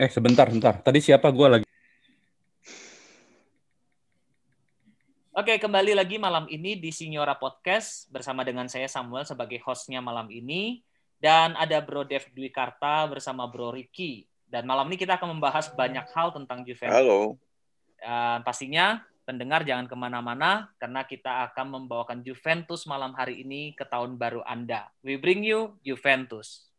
Eh sebentar, sebentar. Tadi siapa gue lagi? Oke, kembali lagi malam ini di Signora Podcast bersama dengan saya Samuel sebagai hostnya malam ini. Dan ada Bro Dev Dwi Karta bersama Bro Ricky. Dan malam ini kita akan membahas banyak hal tentang Juventus. Halo. Dan pastinya pendengar jangan ke mana-mana karena kita akan membawakan Juventus malam hari ini ke tahun baru Anda. We bring you Juventus.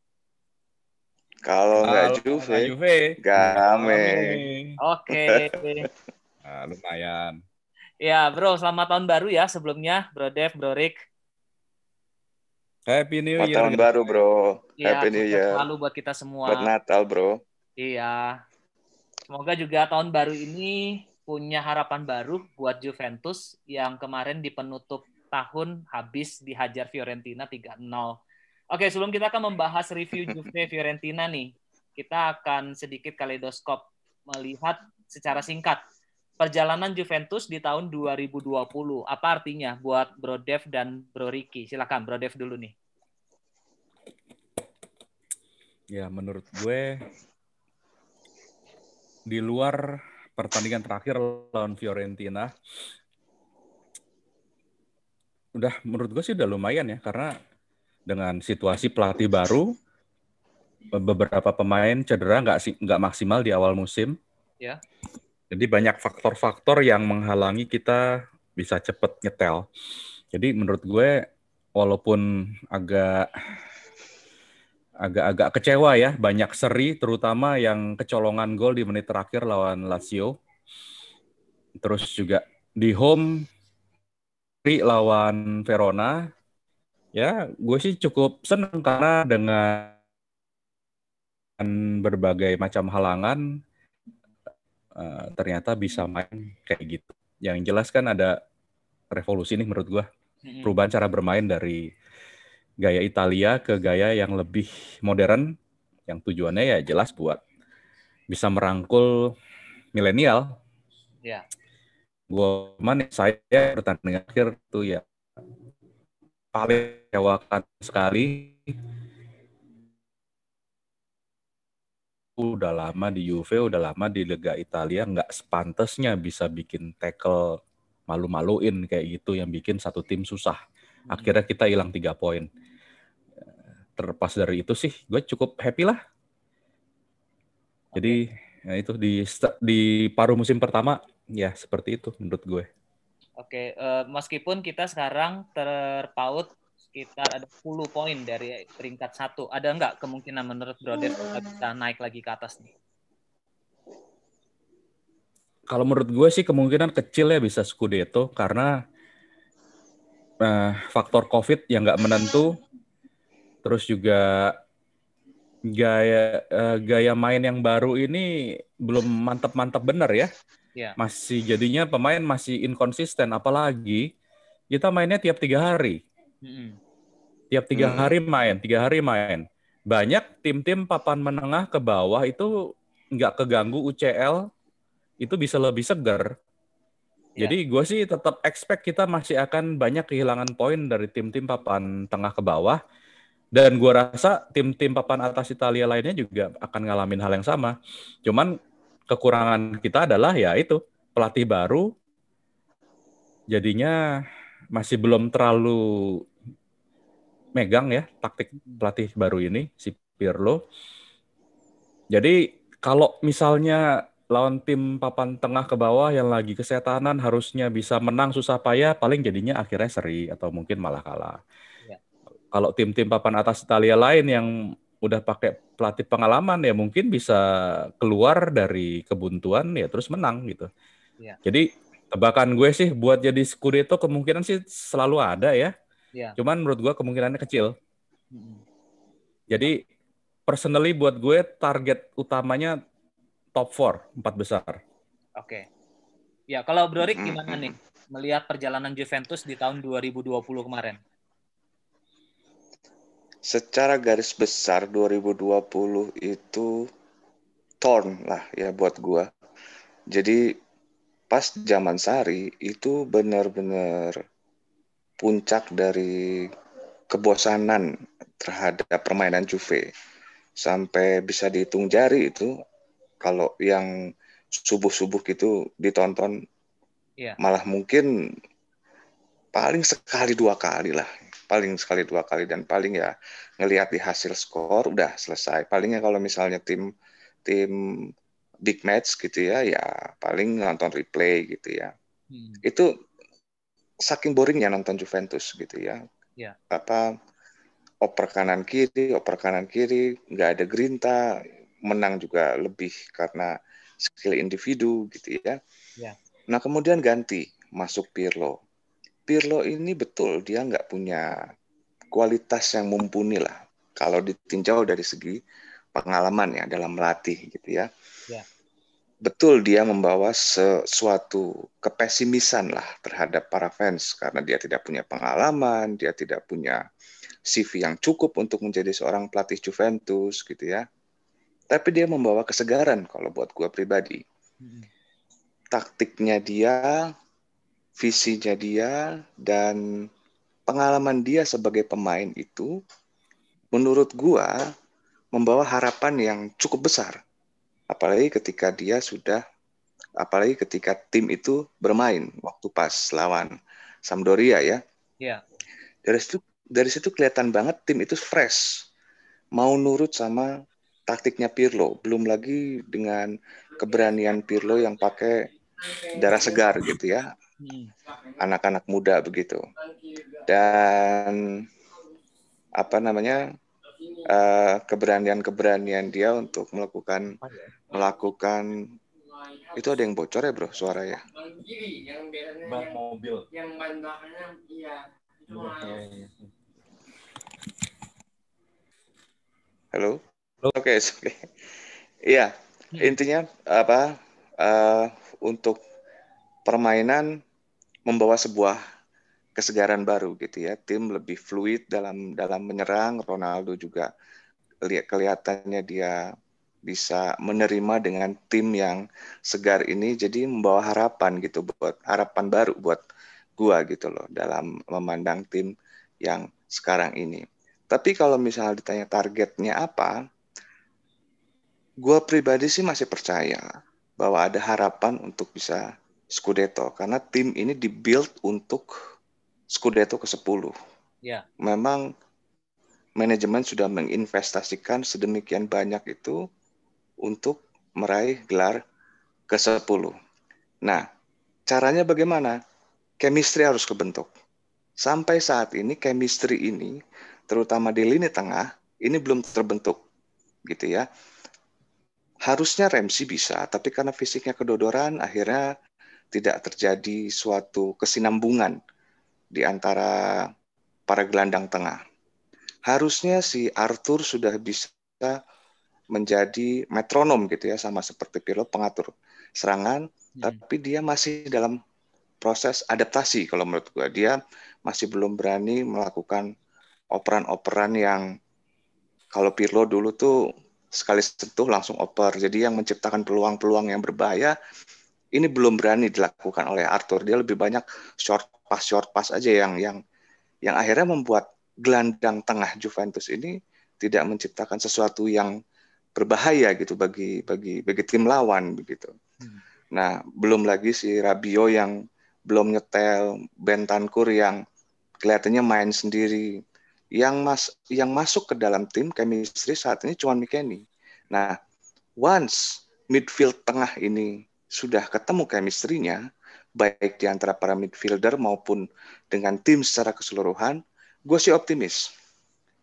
Kalau nggak Juve, nggak Juve. Game. Oke. Nah, lumayan. ya, Bro, selamat tahun baru ya sebelumnya, Bro Dev, Bro Rick. Happy New Selamat Year. tahun baru, bro. Ya, Happy New Year. Selalu buat kita semua. Buat Natal, bro. Iya. Semoga juga tahun baru ini punya harapan baru buat Juventus yang kemarin di penutup tahun habis dihajar Fiorentina 3-0. Oke, sebelum kita akan membahas review Juve Fiorentina nih, kita akan sedikit kaleidoskop melihat secara singkat perjalanan Juventus di tahun 2020. Apa artinya buat Bro Dev dan Bro Ricky? Silakan Bro Dev dulu nih. Ya, menurut gue di luar pertandingan terakhir lawan Fiorentina, udah menurut gue sih udah lumayan ya karena dengan situasi pelatih baru, beberapa pemain cedera nggak sih nggak maksimal di awal musim. Ya. Jadi banyak faktor-faktor yang menghalangi kita bisa cepet nyetel. Jadi menurut gue walaupun agak agak-agak kecewa ya, banyak seri terutama yang kecolongan gol di menit terakhir lawan Lazio. Terus juga di home lawan Verona. Ya, gue sih cukup seneng karena dengan berbagai macam halangan eh, ternyata bisa main kayak gitu. Yang jelas kan ada revolusi nih menurut gue perubahan cara bermain dari gaya Italia ke gaya yang lebih modern yang tujuannya ya jelas buat bisa merangkul milenial. Ya. Gue mana saya pertandingan akhir tuh ya paling kecewakan sekali. Udah lama di Juve, udah lama di Liga Italia, nggak sepantasnya bisa bikin tackle malu-maluin kayak gitu yang bikin satu tim susah. Akhirnya kita hilang tiga poin. Terlepas dari itu sih, gue cukup happy lah. Jadi ya itu di di paruh musim pertama ya seperti itu menurut gue. Oke, eh, meskipun kita sekarang terpaut sekitar ada 10 poin dari peringkat satu, ada nggak kemungkinan menurut Brother kita bisa naik lagi ke atas nih? Kalau menurut gue sih kemungkinan kecil ya bisa Scudetto karena eh, faktor COVID yang nggak menentu, terus juga gaya eh, gaya main yang baru ini belum mantap-mantap bener ya. Iya. Masih jadinya pemain masih inkonsisten, apalagi kita mainnya tiap tiga hari. Mm-mm. Tiap tiga Hmm. hari main, tiga hari main. Banyak tim-tim papan menengah ke bawah itu nggak keganggu UCL, itu bisa lebih segar. Ya. Jadi gue sih tetap expect kita masih akan banyak kehilangan poin dari tim-tim papan tengah ke bawah. Dan gue rasa tim-tim papan atas Italia lainnya juga akan ngalamin hal yang sama. Cuman kekurangan kita adalah ya itu pelatih baru, jadinya masih belum terlalu megang ya taktik pelatih baru ini si Pirlo. Jadi kalau misalnya lawan tim papan tengah ke bawah yang lagi kesetanan harusnya bisa menang susah payah paling jadinya akhirnya seri atau mungkin malah kalah. Ya. Kalau tim-tim papan atas Italia lain yang udah pakai pelatih pengalaman ya mungkin bisa keluar dari kebuntuan ya terus menang gitu. Ya. Jadi tebakan gue sih buat jadi Scudetto kemungkinan sih selalu ada ya. Ya. Cuman menurut gue kemungkinannya kecil. Jadi personally buat gue target utamanya top 4, empat besar. Oke. Ya, kalau Bro Rick gimana nih melihat perjalanan Juventus di tahun 2020 kemarin? Secara garis besar 2020 itu torn lah ya buat gua. Jadi pas zaman Sari itu benar-benar puncak dari kebosanan terhadap permainan Juve. Sampai bisa dihitung jari itu kalau yang subuh-subuh gitu ditonton Iya. malah mungkin paling sekali dua kali lah paling sekali dua kali dan paling ya ngelihat di hasil skor udah selesai palingnya kalau misalnya tim tim big match gitu ya ya paling nonton replay gitu ya Hmm. itu saking boringnya nonton Juventus gitu ya Ya. apa oper kanan kiri oper kanan kiri nggak ada grinta menang juga lebih karena skill individu gitu ya Ya. nah kemudian ganti masuk Pirlo Pirlo ini betul dia nggak punya kualitas yang mumpuni lah kalau ditinjau dari segi pengalaman ya dalam melatih gitu ya. Ya. Betul dia membawa sesuatu kepesimisan lah terhadap para fans karena dia tidak punya pengalaman, dia tidak punya CV yang cukup untuk menjadi seorang pelatih Juventus gitu ya. Tapi dia membawa kesegaran kalau buat gua pribadi. Taktiknya dia, visinya dia, dan pengalaman dia sebagai pemain itu menurut gua membawa harapan yang cukup besar. Apalagi ketika dia sudah apalagi ketika tim itu bermain waktu pas lawan Sampdoria ya. Ya. Dari situ dari situ kelihatan banget tim itu fresh. Mau nurut sama taktiknya Pirlo, belum lagi dengan keberanian Pirlo yang pakai darah segar gitu ya. Hmm. Anak-anak muda begitu. Dan apa namanya? eh, keberanian-keberanian dia untuk melakukan melakukan itu ada yang bocor ya bro suara ya Ban mobil. yang ban belakangnya iya Iya, iya. halo oke oke iya Hmm. intinya apa eh, untuk permainan membawa sebuah kesegaran baru gitu ya tim lebih fluid dalam dalam menyerang Ronaldo juga lihat kelihatannya dia bisa menerima dengan tim yang segar ini jadi membawa harapan gitu buat harapan baru buat gua gitu loh dalam memandang tim yang sekarang ini. Tapi kalau misalnya ditanya targetnya apa, gua pribadi sih masih percaya bahwa ada harapan untuk bisa Scudetto karena tim ini dibuild untuk Scudetto ke-10. Ya. Memang manajemen sudah menginvestasikan sedemikian banyak itu untuk meraih gelar ke-10. Nah, caranya bagaimana? Chemistry harus kebentuk. Sampai saat ini chemistry ini terutama di lini tengah ini belum terbentuk gitu ya. Harusnya Ramsey bisa, tapi karena fisiknya kedodoran akhirnya tidak terjadi suatu kesinambungan di antara para gelandang tengah. Harusnya si Arthur sudah bisa menjadi metronom gitu ya sama seperti Pirlo pengatur serangan, Hmm. tapi dia masih dalam proses adaptasi kalau menurut gua. Dia masih belum berani melakukan operan-operan yang kalau Pirlo dulu tuh sekali sentuh langsung oper. Jadi yang menciptakan peluang-peluang yang berbahaya ini belum berani dilakukan oleh Arthur. Dia lebih banyak short pass short pass aja yang yang yang akhirnya membuat gelandang tengah Juventus ini tidak menciptakan sesuatu yang berbahaya gitu bagi bagi bagi tim lawan begitu. Hmm. Nah, belum lagi si Rabio yang belum nyetel, Bentancur yang kelihatannya main sendiri. Yang mas yang masuk ke dalam tim chemistry saat ini cuma McKennie. Nah, once midfield tengah ini sudah ketemu chemistry-nya, baik di antara para midfielder maupun dengan tim secara keseluruhan, gue sih optimis.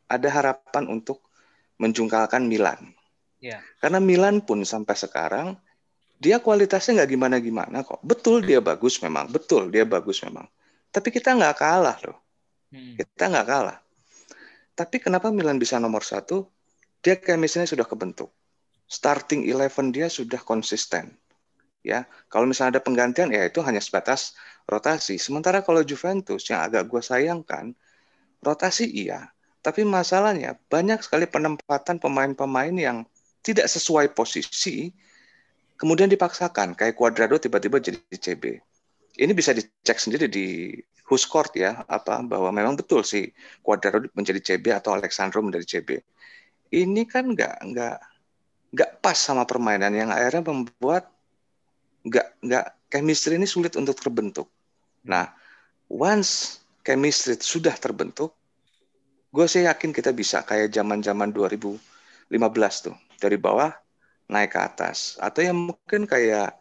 Ada harapan untuk menjungkalkan Milan. Ya. Karena Milan pun sampai sekarang dia kualitasnya nggak gimana-gimana kok. Betul dia bagus memang, betul dia bagus memang. Tapi kita nggak kalah loh, Hmm. kita nggak kalah. Tapi kenapa Milan bisa nomor satu? Dia chemistry sudah kebentuk. Starting eleven dia sudah konsisten. Ya, kalau misalnya ada penggantian ya itu hanya sebatas rotasi. Sementara kalau Juventus yang agak gue sayangkan, rotasi iya, tapi masalahnya banyak sekali penempatan pemain-pemain yang tidak sesuai posisi, kemudian dipaksakan. Kayak Cuadrado tiba-tiba jadi CB. Ini bisa dicek sendiri di Huskort ya, apa bahwa memang betul sih Cuadrado menjadi CB atau Alexandro menjadi CB. Ini kan nggak nggak nggak pas sama permainan yang akhirnya membuat nggak nggak chemistry ini sulit untuk terbentuk. Nah, once chemistry sudah terbentuk, gue sih yakin kita bisa kayak zaman-zaman 2015 tuh dari bawah naik ke atas atau yang mungkin kayak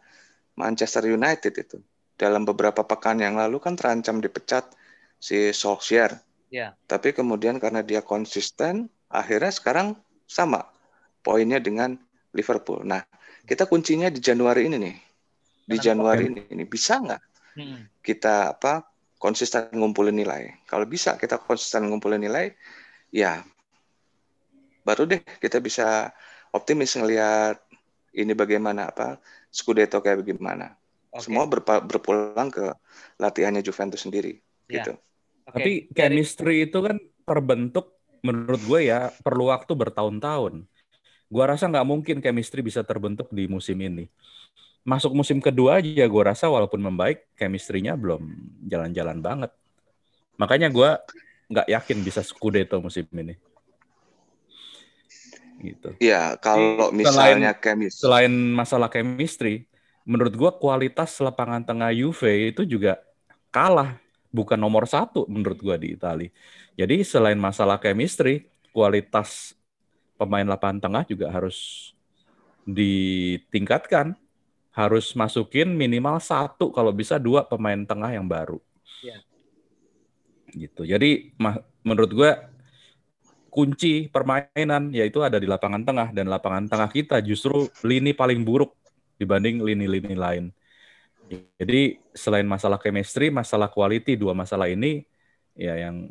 Manchester United itu dalam beberapa pekan yang lalu kan terancam dipecat si Solskjaer. Ya. Tapi kemudian karena dia konsisten, akhirnya sekarang sama poinnya dengan Liverpool. Nah, kita kuncinya di Januari ini nih. Di Januari ini, ini bisa nggak Hmm. kita apa konsisten ngumpulin nilai? Kalau bisa kita konsisten ngumpulin nilai, ya baru deh kita bisa optimis ngelihat ini bagaimana apa Scudetto kayak bagaimana. Oke. Semua berpa- berpulang ke latihannya Juventus sendiri Ya. gitu. Oke. Tapi chemistry itu kan terbentuk menurut gue ya perlu waktu bertahun-tahun. Gua rasa nggak mungkin chemistry bisa terbentuk di musim ini. Masuk musim kedua aja gue rasa walaupun membaik, chemistry-nya belum jalan-jalan banget. Makanya gua nggak yakin bisa Scudetto musim ini. Gitu. Ya, kalau Selain- misalnya chemistry Selain masalah chemistry, menurut gua kualitas lapangan tengah Juve itu juga kalah, bukan nomor satu menurut gua di Italia. Jadi selain masalah chemistry, kualitas pemain lapangan tengah juga harus ditingkatkan. Harus masukin minimal satu, kalau bisa dua pemain tengah yang baru. Iya. Gitu. Jadi menurut gua kunci permainan yaitu ada di lapangan tengah dan lapangan tengah kita justru lini paling buruk dibanding lini-lini lain. Jadi selain masalah chemistry, masalah quality dua masalah ini ya yang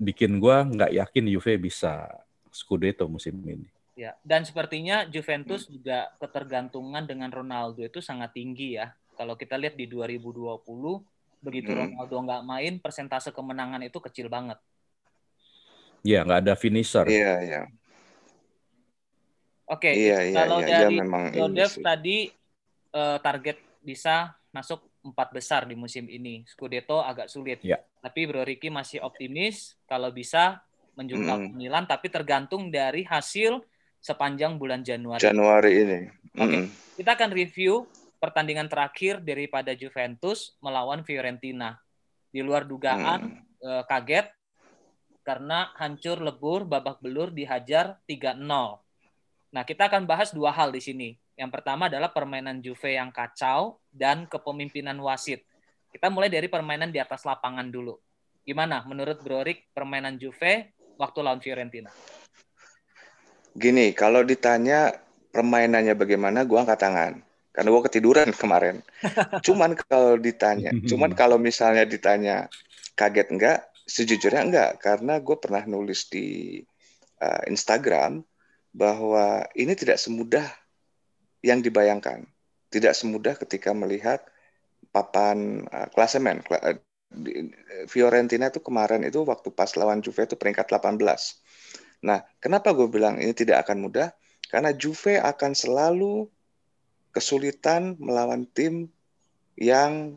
bikin gua nggak yakin Juve bisa Scudetto musim ini. Ya, dan sepertinya Juventus juga ketergantungan dengan Ronaldo itu sangat tinggi ya. Kalau kita lihat di 2020, begitu Hmm. Ronaldo nggak main, persentase kemenangan itu kecil banget. Ya nggak ada finisher. Iya, iya. Oke, Iya, iya, kalau iya. Ya dari memang ini Jodev tadi eh, target bisa masuk empat besar di musim ini. Scudetto agak sulit. Ya. Tapi Bro Ricky masih optimis kalau bisa menjungkal Mm. Milan, tapi tergantung dari hasil sepanjang bulan Januari. Januari ini. Oke. Mm-mm. Kita akan review pertandingan terakhir daripada Juventus melawan Fiorentina. Di luar dugaan, Mm. eh, kaget karena hancur lebur, babak belur dihajar 3-0. Nah, kita akan bahas dua hal di sini. Yang pertama adalah permainan Juve yang kacau dan kepemimpinan wasit. Kita mulai dari permainan di atas lapangan dulu. Gimana menurut Bro Rick permainan Juve waktu lawan Fiorentina? Gini, kalau ditanya permainannya bagaimana, gua angkat tangan. Karena gua ketiduran kemarin. Cuman kalau ditanya, cuman kalau misalnya ditanya kaget enggak, sejujurnya enggak. Karena gue pernah nulis di uh, Instagram bahwa ini tidak semudah yang dibayangkan. Tidak semudah ketika melihat papan uh, klasemen. Kla- di- Fiorentina itu kemarin itu waktu pas lawan Juve itu peringkat 18. Nah, kenapa gue bilang ini tidak akan mudah? Karena Juve akan selalu kesulitan melawan tim yang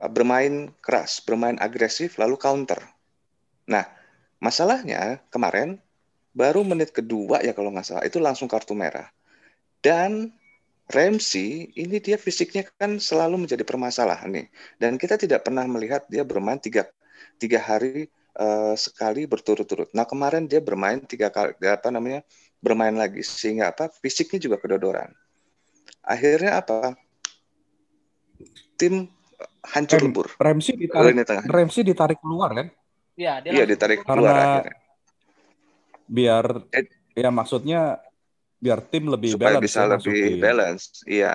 uh, bermain keras, bermain agresif, lalu counter. Nah, masalahnya kemarin baru menit kedua ya kalau nggak salah itu langsung kartu merah. Dan Ramsey ini dia fisiknya kan selalu menjadi permasalahan nih. Dan kita tidak pernah melihat dia bermain tiga, tiga hari eh, sekali berturut-turut. Nah kemarin dia bermain tiga kali apa namanya bermain lagi sehingga apa fisiknya juga kedodoran. Akhirnya apa? Tim hancur Rem- lebur. Ramsey ditarik. Ramsey ditarik keluar kan? Ya, dia Iya langsung- ditarik Karena- keluar akhirnya Biar Eh. ya maksudnya biar tim lebih supaya balance bisa ya lebih masukin. balance. Iya.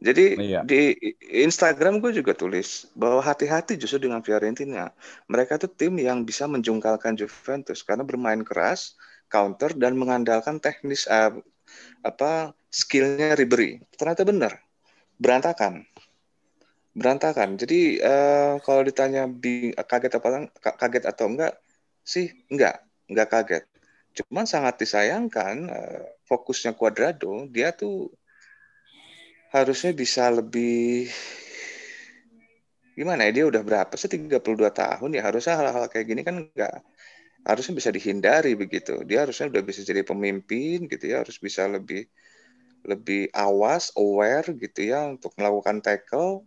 Jadi Iya. di Instagram gue juga tulis bahwa hati-hati justru dengan Fiorentina. Mereka tuh tim yang bisa menjungkalkan Juventus karena bermain keras, counter dan mengandalkan teknis eh, apa skillnya Ribery. Ternyata benar, berantakan, berantakan. Jadi eh, kalau ditanya bi- kaget apa kaget atau enggak sih enggak, enggak kaget. Cuman sangat disayangkan eh, fokusnya Cuadrado, dia tuh harusnya bisa lebih gimana ya dia udah berapa sih 32 tahun ya harusnya hal-hal kayak gini kan enggak harusnya bisa dihindari begitu dia harusnya udah bisa jadi pemimpin gitu ya harus bisa lebih lebih awas, aware gitu ya untuk melakukan tackle.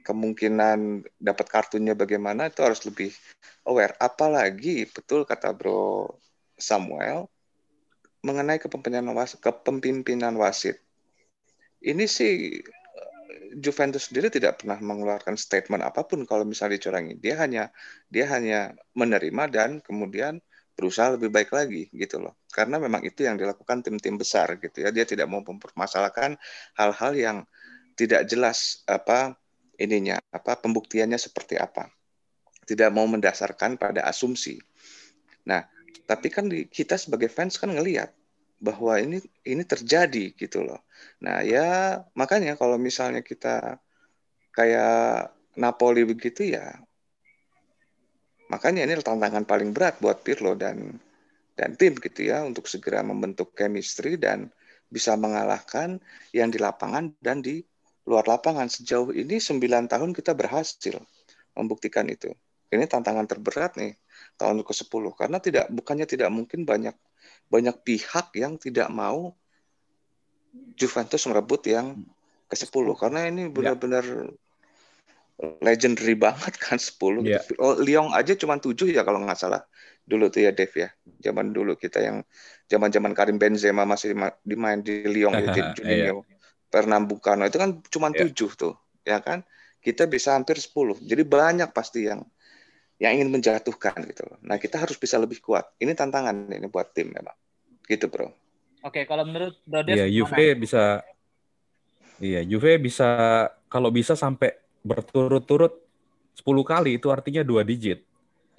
Kemungkinan dapat kartunya bagaimana itu harus lebih aware. Apalagi betul kata Bro Samuel mengenai kepemimpinan wasit, kepemimpinan wasit. Ini sih Juventus sendiri tidak pernah mengeluarkan statement apa pun kalau misalnya dicurangi. Dia hanya dia hanya menerima dan kemudian berusaha lebih baik lagi gitu loh. Karena memang itu yang dilakukan tim-tim besar gitu ya. Dia tidak mau mempermasalahkan hal-hal yang tidak jelas apa ininya, apa pembuktiannya seperti apa. Tidak mau mendasarkan pada asumsi. Nah, tapi kan kita sebagai fans kan ngelihat bahwa ini ini terjadi gitu loh. Nah ya makanya kalau misalnya kita kayak Napoli begitu ya, makanya ini tantangan paling berat buat Pirlo dan dan tim gitu ya untuk segera membentuk chemistry dan bisa mengalahkan yang di lapangan dan di luar lapangan sejauh ini 9 tahun kita berhasil membuktikan itu. Ini tantangan terberat nih tahun ke-10 karena tidak bukannya tidak mungkin banyak banyak pihak yang tidak mau Juventus merebut yang ke-10 karena ini ya. benar-benar ya. legendary banget kan 10 ya. Oh, Lyon aja cuma 7 ya kalau nggak salah dulu tuh ya Dev ya. Zaman dulu kita yang zaman-zaman Karim Benzema masih dimain di Lyon ya Juninho. Ya. Pernambucano itu kan cuma ya. 7 tuh, ya kan? Kita bisa hampir 10. Jadi banyak pasti yang yang ingin menjatuhkan gitu. Nah kita harus bisa lebih kuat. Ini tantangan ini buat tim memang. Gitu bro. Oke kalau menurut Bro Iya Juve bisa. Iya Juve bisa kalau bisa sampai berturut-turut 10 kali itu artinya dua digit.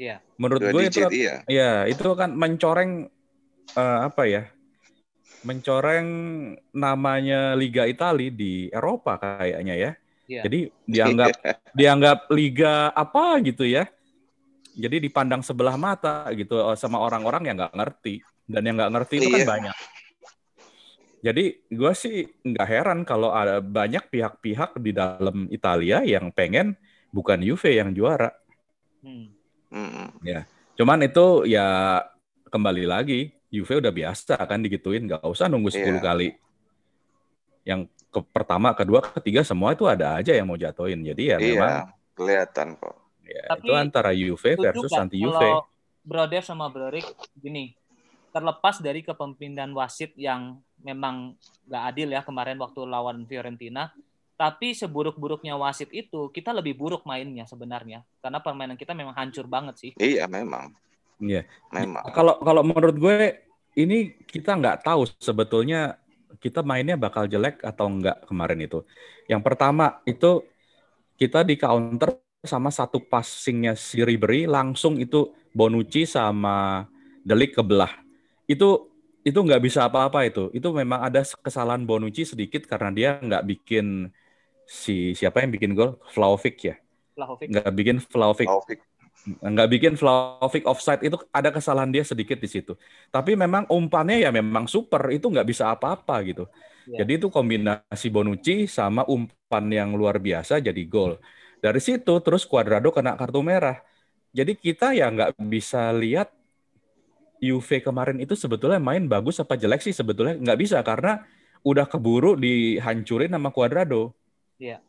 Iya. Menurut gue digit, itu iya. iya itu kan mencoreng uh, apa ya? Mencoreng namanya Liga Italia di Eropa kayaknya ya. Iya. Jadi dianggap dianggap liga apa gitu ya jadi dipandang sebelah mata gitu eh, sama orang-orang yang nggak ngerti dan yang nggak ngerti itu kan iya. banyak. Jadi gue sih nggak heran kalau ada banyak pihak-pihak di dalam Italia yang pengen bukan Juve yang juara. Hmm. Ya, cuman itu ya kembali lagi Juve udah biasa kan digituin, nggak usah nunggu 10 yeah. kali. Yang ke pertama, kedua, ketiga semua itu ada aja yang mau jatuhin. Jadi ya iya, memang kelihatan kok. Ya, Tapi itu antara Juve versus kan, anti Juve. Kalau Bro Dev sama Bro Rick gini, terlepas dari kepemimpinan wasit yang memang nggak adil ya kemarin waktu lawan Fiorentina, tapi seburuk-buruknya wasit itu kita lebih buruk mainnya sebenarnya karena permainan kita memang hancur banget sih. Iya memang. Iya. Memang. Kalau kalau menurut gue ini kita nggak tahu sebetulnya kita mainnya bakal jelek atau enggak kemarin itu. Yang pertama itu kita di counter sama satu passingnya si Ribery langsung itu Bonucci sama Delik kebelah. Itu itu nggak bisa apa-apa itu. Itu memang ada kesalahan Bonucci sedikit karena dia nggak bikin si siapa yang bikin gol Vlahovic ya. Vlahovic. Nggak bikin Vlahovic. Vlahovic. Nggak bikin Vlahovic offside itu ada kesalahan dia sedikit di situ. Tapi memang umpannya ya memang super itu nggak bisa apa-apa gitu. Yeah. Jadi itu kombinasi Bonucci sama umpan yang luar biasa jadi gol. Dari situ terus Cuadrado kena kartu merah. Jadi kita ya nggak bisa lihat UV kemarin itu sebetulnya main bagus apa jelek sih sebetulnya nggak bisa karena udah keburu dihancurin sama Cuadrado. Iya.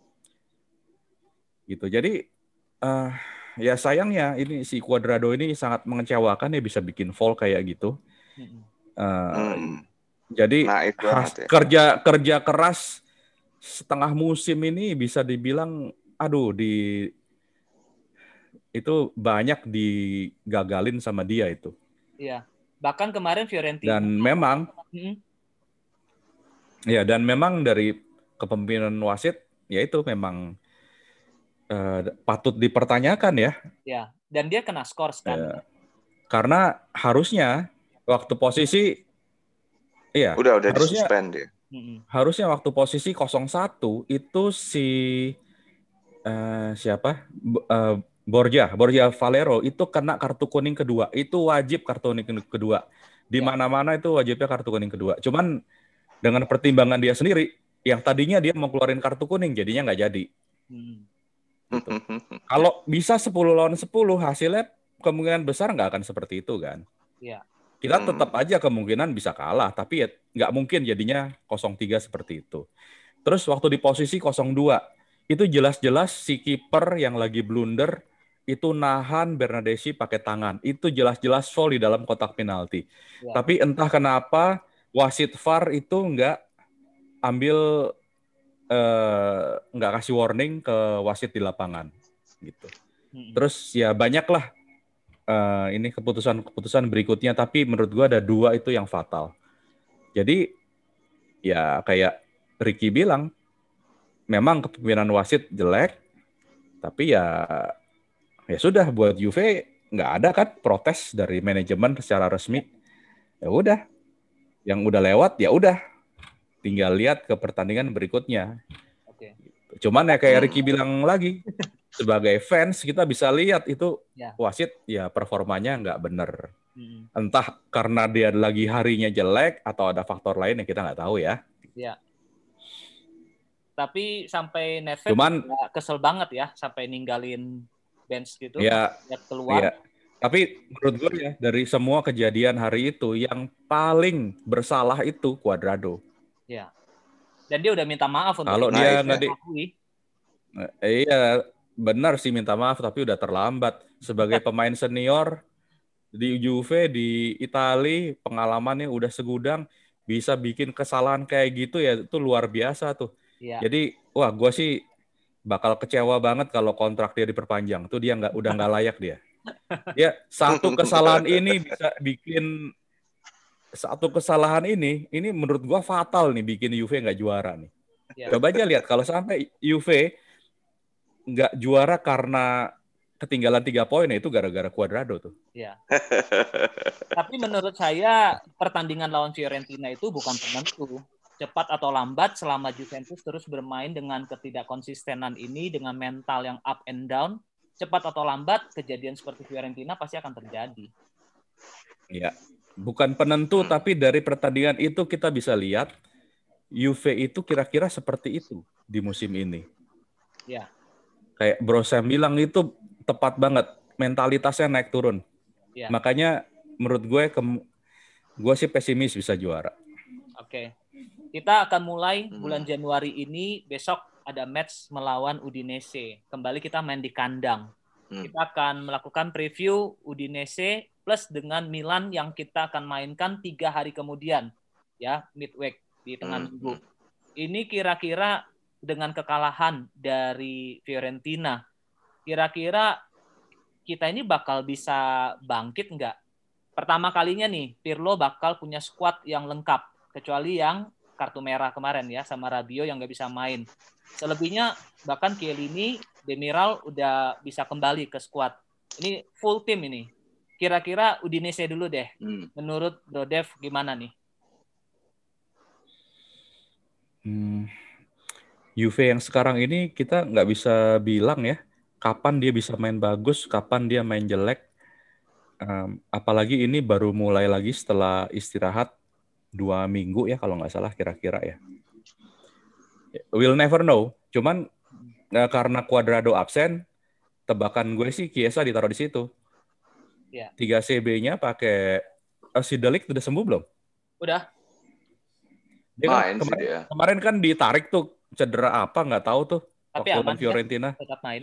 Gitu. Jadi uh, ya sayangnya ini si Cuadrado ini sangat mengecewakan ya bisa bikin fall kayak gitu. Uh, hmm. Jadi nah, itu ya. kerja kerja keras setengah musim ini bisa dibilang aduh di itu banyak digagalin sama dia itu. Iya. Bahkan kemarin Fiorentina. Dan memang hmm. Ya, dan memang dari kepemimpinan wasit ya itu memang uh, patut dipertanyakan ya. Ya, dan dia kena skor kan. Ya. Karena harusnya waktu posisi iya, udah udah harusnya, suspend dia. Harusnya waktu posisi 01 itu si uh, siapa uh, Borja Borja Valero itu kena kartu kuning kedua itu wajib kartu kuning kedua di ya. mana-mana itu wajibnya kartu kuning kedua cuman dengan pertimbangan dia sendiri yang tadinya dia mau keluarin kartu kuning jadinya nggak jadi hmm. gitu. kalau bisa 10 lawan 10 hasilnya kemungkinan besar nggak akan seperti itu kan ya kita Hmm. tetap aja kemungkinan bisa kalah, tapi ya nggak mungkin jadinya 0-3 seperti itu. Terus waktu di posisi 0-2, itu jelas-jelas si kiper yang lagi blunder itu nahan Bernadeschi pakai tangan. Itu jelas-jelas foul di dalam kotak penalti. Ya. Tapi entah kenapa wasit VAR itu nggak ambil eh, nggak kasih warning ke wasit di lapangan gitu. Mm-mm. Terus ya banyak lah eh, ini keputusan-keputusan berikutnya, tapi menurut gua ada dua itu yang fatal. Jadi ya kayak Ricky bilang, memang kepemimpinan wasit jelek, tapi ya ya sudah buat Juve nggak ada kan protes dari manajemen secara resmi. Ya udah, yang udah lewat ya udah, tinggal lihat ke pertandingan berikutnya. Oke. Cuman ya kayak Hmm. Ricky bilang lagi, sebagai fans kita bisa lihat itu Ya. wasit ya performanya nggak bener. Mm-mm. Entah karena dia lagi harinya jelek atau ada faktor lain yang kita nggak tahu ya. Tapi sampai Neves Cuman- kesel banget ya sampai ninggalin bench gitu. Ya, Dia keluar. iya. Tapi menurut gue ya dari semua kejadian hari itu yang paling bersalah itu Cuadrado. Dan dia udah minta maaf untuk Kalau dia nggak di-. Eh, Iya, benar sih minta maaf tapi udah terlambat. Sebagai pemain senior di Juve di Itali pengalamannya udah segudang bisa bikin kesalahan kayak gitu ya itu luar biasa tuh. Iya. Jadi wah gue sih bakal kecewa banget kalau kontrak dia diperpanjang. Tuh dia nggak udah nggak layak dia. Dia satu kesalahan ini bisa bikin satu kesalahan ini ini menurut gua fatal nih bikin Juve nggak juara nih. Iya. Coba aja lihat kalau sampai Juve nggak juara karena ketinggalan tiga poin ya itu gara-gara Cuadrado tuh. Tapi menurut saya pertandingan lawan Fiorentina itu bukan penentu. Cepat atau lambat selama Juventus terus bermain dengan ketidakkonsistenan ini dengan mental yang up and down, cepat atau lambat kejadian seperti Fiorentina pasti akan terjadi. Ya, bukan penentu tapi dari pertandingan itu kita bisa lihat Juve itu kira-kira seperti itu di musim ini. Ya. Kayak Bro Sam bilang itu tepat banget mentalitasnya naik turun. Ya. Makanya menurut gue gue sih pesimis bisa juara. Oke. Kita akan mulai Hmm. bulan Januari ini besok ada match melawan Udinese. Kembali kita main di kandang. Hmm. Kita akan melakukan preview Udinese plus dengan Milan yang kita akan mainkan tiga hari kemudian ya midweek di tengah Hmm. minggu. Ini kira-kira dengan kekalahan dari Fiorentina, kira-kira kita ini bakal bisa bangkit nggak? Pertama kalinya nih, Pirlo bakal punya squad yang lengkap, kecuali yang kartu merah kemarin ya sama Rabio yang nggak bisa main. Selebihnya bahkan Chiellini, Demiral udah bisa kembali ke squad. Ini full tim ini. Kira-kira Udinese dulu deh. Hmm. Menurut Bro Dev gimana nih? Hmm. Juve yang sekarang ini kita nggak bisa bilang ya kapan dia bisa main bagus, kapan dia main jelek. Em, apalagi ini baru mulai lagi setelah istirahat dua minggu ya kalau nggak salah kira-kira ya. We'll never know. Cuman eh, karena Cuadrado absen, tebakan gue sih Chiesa ditaruh di situ. Ya. 3 CB-nya pakai eh, si Delik udah sembuh belum? Udah, Dia kan Main sih kemarin, dia. kemarin kan ditarik tuh cedera apa nggak tahu tuh tapi waktu aman lawan ya, Fiorentina. tetap main.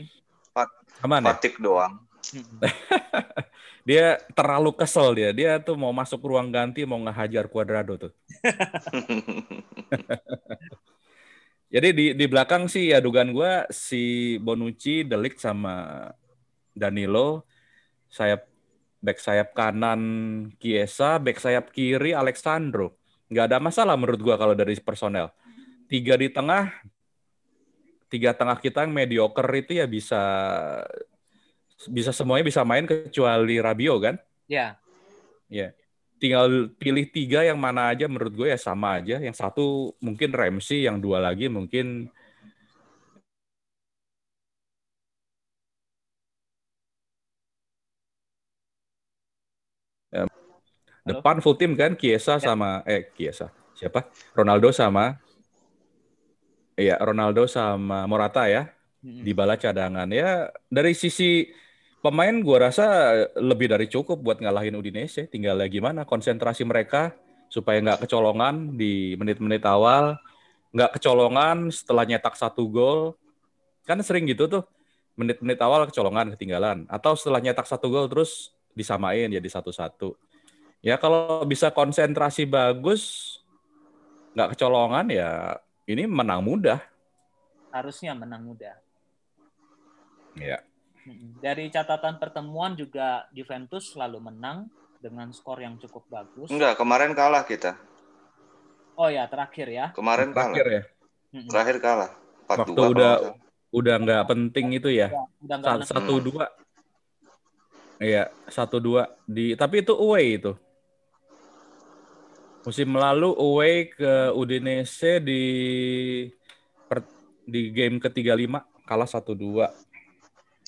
Aman ya? Fatik doang. Dia terlalu kesel dia. Dia tuh mau masuk ruang ganti mau ngehajar Cuadrado tuh. Jadi di di belakang sih ya dugaan gua si Bonucci, Delik sama Danilo, sayap back sayap kanan Chiesa, back sayap kiri Alexandro. Nggak ada masalah menurut gua kalau dari personel. Tiga di tengah, tiga tengah kita yang mediocre itu ya bisa bisa semuanya bisa main kecuali Rabio kan? Ya, Ya. Tinggal pilih tiga yang mana aja menurut gue ya sama aja. Yang satu mungkin Ramsey, yang dua lagi mungkin Ya, depan full tim kan? Chiesa sama eh Chiesa. Siapa? Ronaldo sama Iya Ronaldo sama Morata ya. Di bala cadangan. Ya dari sisi pemain gua rasa lebih dari cukup buat ngalahin Udinese. Tinggal gimana konsentrasi mereka supaya nggak kecolongan di menit-menit awal, nggak kecolongan setelah nyetak satu gol. Kan sering gitu tuh, menit-menit awal kecolongan, ketinggalan. Atau setelah nyetak satu gol terus disamain jadi satu-satu. Ya kalau bisa konsentrasi bagus, nggak kecolongan ya ini menang mudah. Harusnya menang mudah. Ya. Dari catatan pertemuan juga Juventus selalu menang dengan skor yang cukup bagus. Enggak, kemarin kalah kita. Oh ya, terakhir ya. Kemarin ya? terakhir kalah. ya. Terakhir kalah. Waktu udah kalah. udah nggak penting itu ya. ya satu dua. Iya, satu dua di tapi itu away itu. Musim lalu away ke Udinese di per, di game ketiga lima kalah 1-2.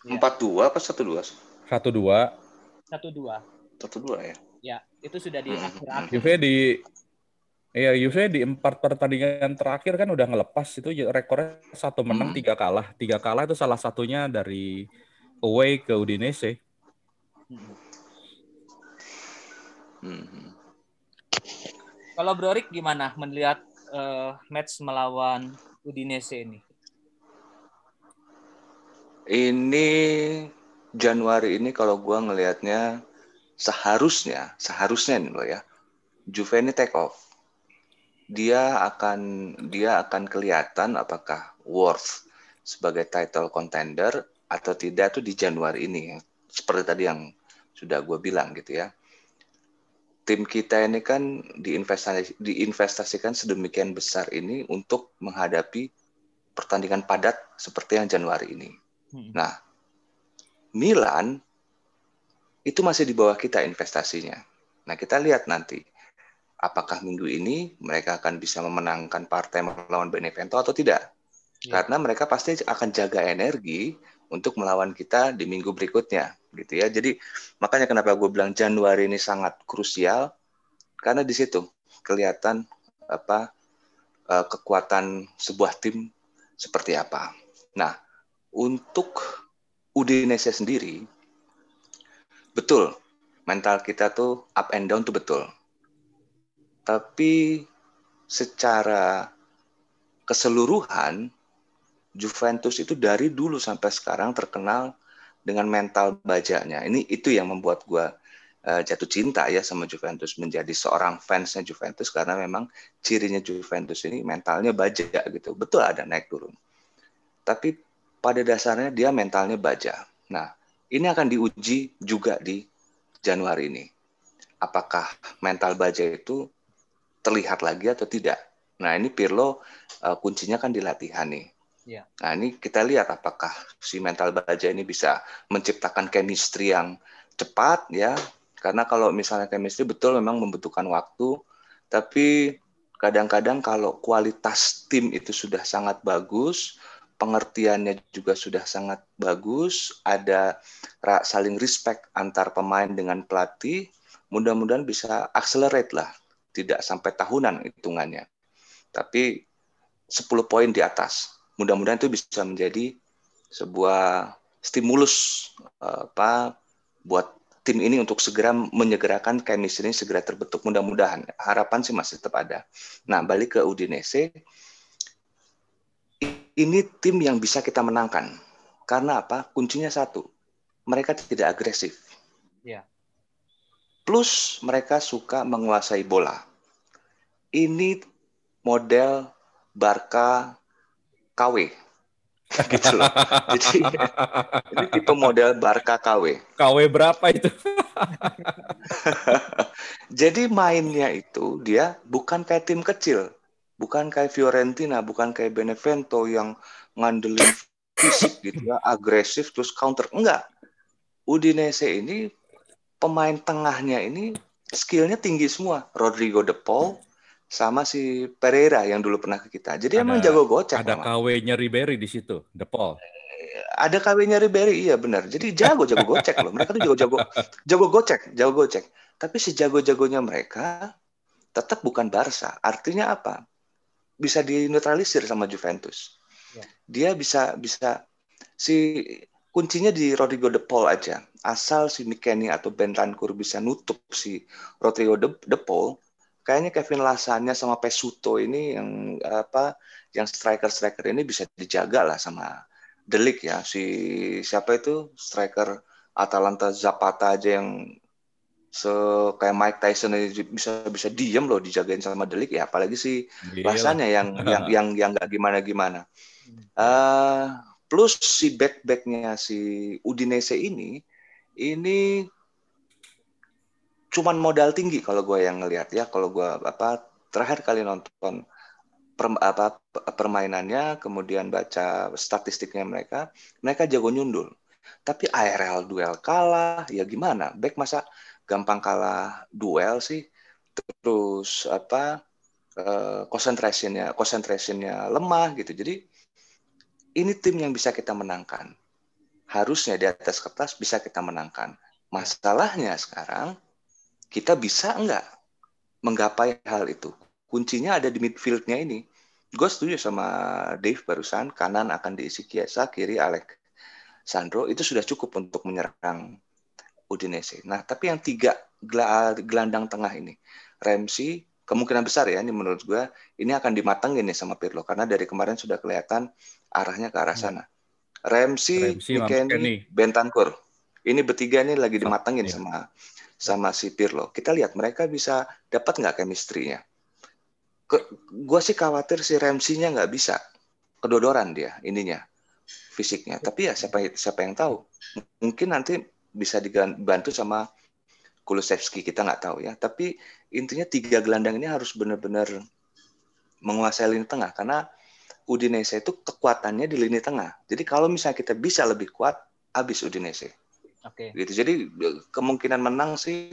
Iya. Empat dua apa satu dua? Satu dua. Satu dua. Satu dua ya. Ya, itu sudah di akhir akhir. Di Iya, Juve di empat pertandingan terakhir kan udah ngelepas itu ya, rekornya satu menang hmm. tiga kalah. Tiga kalah itu salah satunya dari away ke Udinese. Hmm. Hmm. Kalau Brorik gimana melihat uh, match melawan Udinese ini? Ini Januari ini kalau gua ngelihatnya seharusnya, seharusnya nih loh ya. Juve ini take off. Dia akan dia akan kelihatan apakah worth sebagai title contender atau tidak tuh di Januari ini. Seperti tadi yang sudah gue bilang gitu ya. Tim kita ini kan diinvestasi, diinvestasikan sedemikian besar ini untuk menghadapi pertandingan padat seperti yang Januari ini. Mm-mm. Nah, Milan itu masih di bawah kita investasinya. Nah, kita lihat nanti apakah minggu ini mereka akan bisa memenangkan partai melawan Benevento atau tidak. Ya. Karena mereka pasti akan jaga energi untuk melawan kita di minggu berikutnya, gitu ya. Jadi makanya kenapa gue bilang Januari ini sangat krusial karena di situ kelihatan apa eh, kekuatan sebuah tim seperti apa. Nah, untuk Udinese sendiri, betul mental kita tuh up and down tuh betul. Tapi secara keseluruhan Juventus itu dari dulu sampai sekarang terkenal dengan mental bajanya. Ini itu yang membuat gua eh, jatuh cinta ya sama Juventus menjadi seorang fansnya Juventus karena memang cirinya Juventus ini mentalnya baja gitu. Betul ada naik turun. Tapi pada dasarnya dia mentalnya baja. Nah, ini akan diuji juga di Januari ini. Apakah mental baja itu terlihat lagi atau tidak? Nah, ini Pirlo eh, kuncinya kan di latihan nih. Iya. Nah, ini kita lihat apakah si mental baja ini bisa menciptakan chemistry yang cepat ya. Karena kalau misalnya chemistry betul memang membutuhkan waktu, tapi kadang-kadang kalau kualitas tim itu sudah sangat bagus, pengertiannya juga sudah sangat bagus, ada saling respect antar pemain dengan pelatih, mudah-mudahan bisa accelerate lah, tidak sampai tahunan hitungannya. Tapi 10 poin di atas. Mudah-mudahan itu bisa menjadi sebuah stimulus apa buat tim ini untuk segera menyegerakan chemistry ini segera terbentuk. Mudah-mudahan harapan sih masih tetap ada. Nah, balik ke Udinese ini tim yang bisa kita menangkan. Karena apa? Kuncinya satu. Mereka tidak agresif. Iya. Plus mereka suka menguasai bola. Ini model Barca KW. gitu loh. Jadi ini tipe model Barca KW. KW berapa itu? Jadi mainnya itu dia bukan kayak tim kecil, bukan kayak Fiorentina, bukan kayak Benevento yang ngandelin fisik gitu ya, agresif terus counter. Enggak. Udinese ini pemain tengahnya ini skillnya tinggi semua. Rodrigo De Paul sama si Pereira yang dulu pernah ke kita. Jadi Ada- emang jago gocek Ada. KW-nya Ribery di situ, The Paul. Ada KW-nya Ribery, iya benar. Jadi jago jago gocek loh. Mereka tuh jago jago jago gocek, jago gocek. Tapi sejago-jagonya mereka tetap bukan Barca. Artinya apa? Bisa dinetralisir sama Juventus. Ya. Dia bisa bisa si kuncinya di Rodrigo De Paul aja. Asal si McKennie atau Bentancur bisa nutup si Rodrigo De, De Paul, kayaknya Kevin Lasanya sama Pesuto ini yang apa yang striker-striker ini bisa dijaga lah sama Delik ya. Si siapa itu striker Atalanta Zapata aja yang se kayak Mike Tyson aja bisa bisa diem loh dijagain sama Delik ya apalagi si rasanya yang yang yang yang nggak gimana gimana uh, plus si back backnya si Udinese ini ini cuman modal tinggi kalau gue yang ngelihat ya kalau gue apa terakhir kali nonton per, apa permainannya kemudian baca statistiknya mereka mereka jago nyundul. Tapi ARL duel kalah ya gimana? Back masa gampang kalah duel sih terus apa konsentrasinya konsentrasinya lemah gitu jadi ini tim yang bisa kita menangkan. Harusnya di atas kertas bisa kita menangkan. Masalahnya sekarang, kita bisa enggak menggapai hal itu? Kuncinya ada di midfieldnya ini. Gue setuju sama Dave barusan, kanan akan diisi Kiesa, kiri Alek Sandro, itu sudah cukup untuk menyerang Udinese. Nah, tapi yang tiga gelandang tengah ini, Ramsey, kemungkinan besar ya ini menurut gue ini akan dimatengin nih sama Pirlo karena dari kemarin sudah kelihatan arahnya ke arah hmm. sana. Ramsey, Ramsey Bentancur. Ini bertiga ini lagi dimatengin ya. sama sama si Pirlo. Kita lihat mereka bisa dapat nggak chemistry-nya. gue sih khawatir si Ramsey-nya nggak bisa kedodoran dia ininya fisiknya. Tapi ya siapa siapa yang tahu? Mungkin nanti bisa dibantu sama Kulusevski kita nggak tahu ya. Tapi intinya tiga gelandang ini harus benar-benar menguasai lini tengah karena Udinese itu kekuatannya di lini tengah. Jadi kalau misalnya kita bisa lebih kuat, habis Udinese. Oke. Okay. Gitu. Jadi kemungkinan menang sih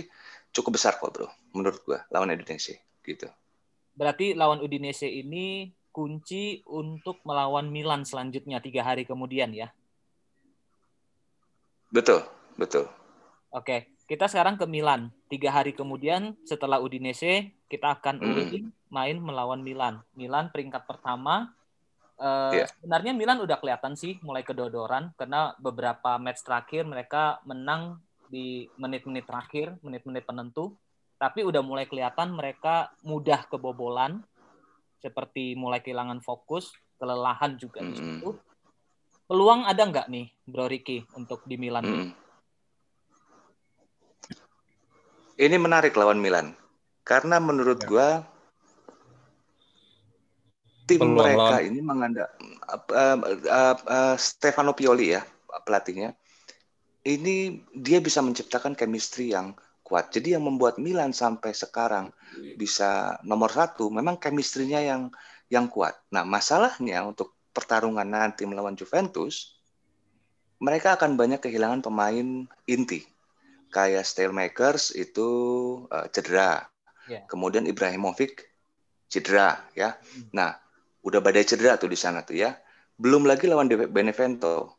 cukup besar kok, Bro. Menurut gua lawan Udinese gitu. Berarti lawan Udinese ini kunci untuk melawan Milan selanjutnya tiga hari kemudian ya? Betul, betul. Oke. Kita sekarang ke Milan. Tiga hari kemudian setelah Udinese, kita akan mm. main melawan Milan. Milan peringkat pertama. Uh, eh, yeah. Sebenarnya Milan udah kelihatan sih mulai kedodoran karena beberapa match terakhir mereka menang di menit-menit terakhir, menit-menit penentu. Tapi udah mulai kelihatan mereka mudah kebobolan, seperti mulai kehilangan fokus, kelelahan juga mm. di situ. Peluang ada nggak nih, Bro Ricky, untuk di Milan? Mm ini menarik lawan Milan. Karena menurut ya. gua tim Peluang mereka lawan. ini mengandalkan uh, uh, uh, Stefano Pioli ya pelatihnya. Ini dia bisa menciptakan chemistry yang kuat. Jadi yang membuat Milan sampai sekarang bisa nomor satu memang chemistry-nya yang yang kuat. Nah masalahnya untuk pertarungan nanti melawan Juventus mereka akan banyak kehilangan pemain inti kayak Makers itu uh, cedera. Yeah. Kemudian Ibrahimovic cedera ya. Hmm. Nah, udah badai cedera tuh di sana tuh ya. Belum lagi lawan Benevento.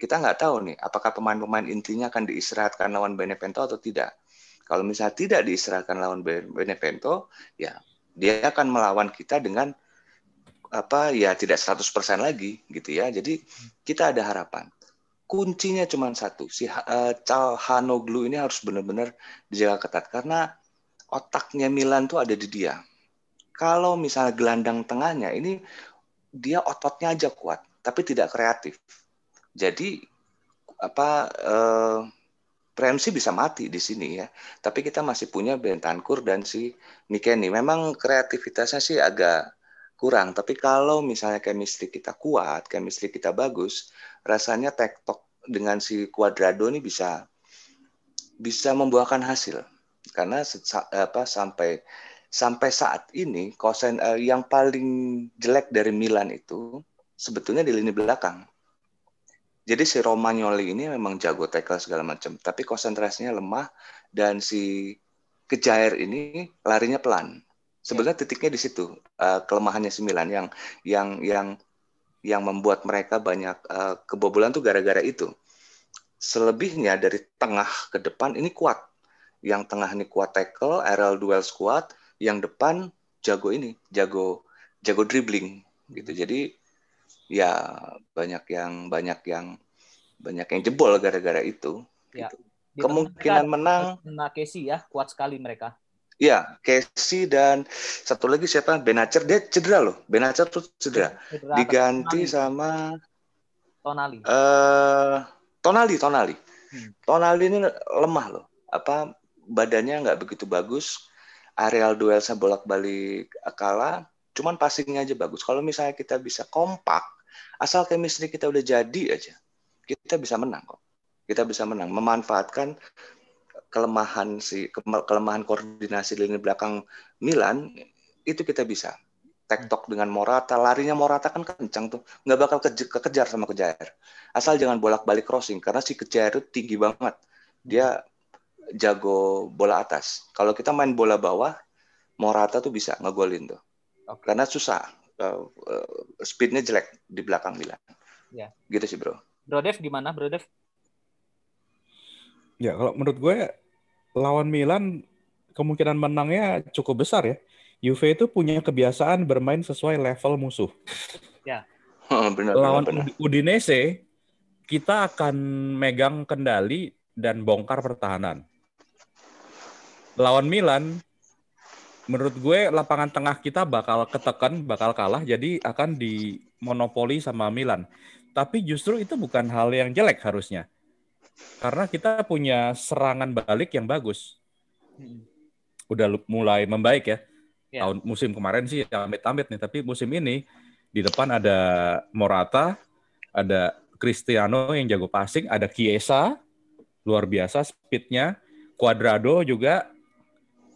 Kita nggak tahu nih apakah pemain-pemain intinya akan diistirahatkan lawan Benevento atau tidak. Kalau misalnya tidak diistirahatkan lawan Benevento, ya dia akan melawan kita dengan apa ya tidak 100% lagi gitu ya. Jadi hmm. kita ada harapan kuncinya cuma satu si uh, Calhanoglu ini harus benar-benar dijaga ketat karena otaknya Milan tuh ada di dia. Kalau misalnya gelandang tengahnya ini dia ototnya aja kuat tapi tidak kreatif. Jadi apa uh, Ramsey bisa mati di sini ya. Tapi kita masih punya Bentancur dan si Mikeni. Memang kreativitasnya sih agak kurang. Tapi kalau misalnya chemistry kita kuat, chemistry kita bagus, rasanya tektok dengan si Cuadrado ini bisa bisa membuahkan hasil. Karena apa sampai sampai saat ini kosen uh, yang paling jelek dari Milan itu sebetulnya di lini belakang. Jadi si Romagnoli ini memang jago tackle segala macam, tapi konsentrasinya lemah dan si Kejair ini larinya pelan Sebenarnya ya. titiknya di situ uh, kelemahannya sembilan yang yang yang yang membuat mereka banyak uh, kebobolan tuh gara-gara itu. Selebihnya dari tengah ke depan ini kuat. Yang tengah ini kuat tackle, aerial duel squad, yang depan jago ini, jago jago dribbling gitu. Jadi ya banyak yang banyak yang banyak yang jebol gara-gara itu. Ya. Gitu. Kemungkinan mereka menang, Casey ya, kuat sekali mereka. Ya Casey dan satu lagi siapa? Benacer dia cedera loh. Benacer tuh cedera. Cedera Diganti Tonali. sama Tonali. eh Tonali, Tonali. Hmm. Tonali ini lemah loh. Apa badannya nggak begitu bagus. Areal duelsnya bolak-balik kalah. Cuman passingnya aja bagus. Kalau misalnya kita bisa kompak, asal chemistry kita udah jadi aja, kita bisa menang kok. Kita bisa menang. Memanfaatkan kelemahan si kelemahan koordinasi lini belakang Milan itu kita bisa. Tektok dengan Morata, larinya Morata kan kencang tuh, nggak bakal keje- kekejar sama Kejair. Asal jangan bolak-balik crossing karena si Kejair itu tinggi banget. Dia jago bola atas. Kalau kita main bola bawah, Morata tuh bisa ngegolin tuh. Oke. Karena susah, uh, uh, speednya jelek di belakang Milan. Ya. Gitu sih bro. Bro Dev gimana, Bro Dev? Ya, kalau menurut gue lawan Milan kemungkinan menangnya cukup besar ya. Juve itu punya kebiasaan bermain sesuai level musuh. benar, benar, Lawan benar. Ud- Udinese kita akan megang kendali dan bongkar pertahanan. Lawan Milan menurut gue lapangan tengah kita bakal ketekan, bakal kalah jadi akan dimonopoli sama Milan. Tapi justru itu bukan hal yang jelek harusnya. Karena kita punya serangan balik yang bagus. Hmm. Udah mulai membaik ya. Ya. Tahun musim kemarin sih amit-amit nih, tapi musim ini di depan ada Morata, ada Cristiano yang jago passing, ada Chiesa luar biasa speednya, Cuadrado juga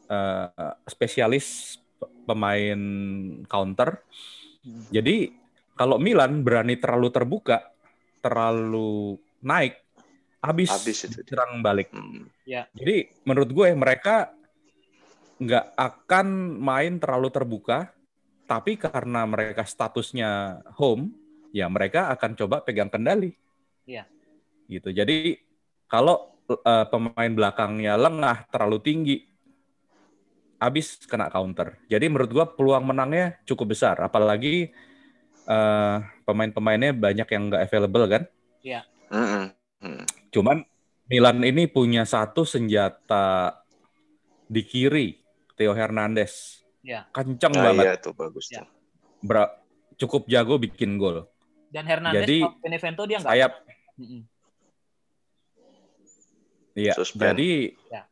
eh, spesialis pe- pemain counter. Hmm. Jadi kalau Milan berani terlalu terbuka, terlalu naik, habis, Habis itu. serang balik. Hmm. Jadi menurut gue mereka nggak akan main terlalu terbuka, tapi karena mereka statusnya home, ya mereka akan coba pegang kendali. Iya. Gitu. Jadi kalau eh, pemain belakangnya lengah terlalu tinggi, habis kena counter. Jadi menurut gue peluang menangnya cukup besar, apalagi eh, pemain-pemainnya banyak yang nggak available kan. Mm-mm. Mm. Cuman Milan ini punya satu senjata di kiri, Theo Hernandez. Ya. Kenceng Nah, banget. iya tuh bagus Ya. Bra- cukup jago bikin gol. Dan Hernandez Jadi, Benevento dia nggak. Sayap. Iya. Jadi Ya.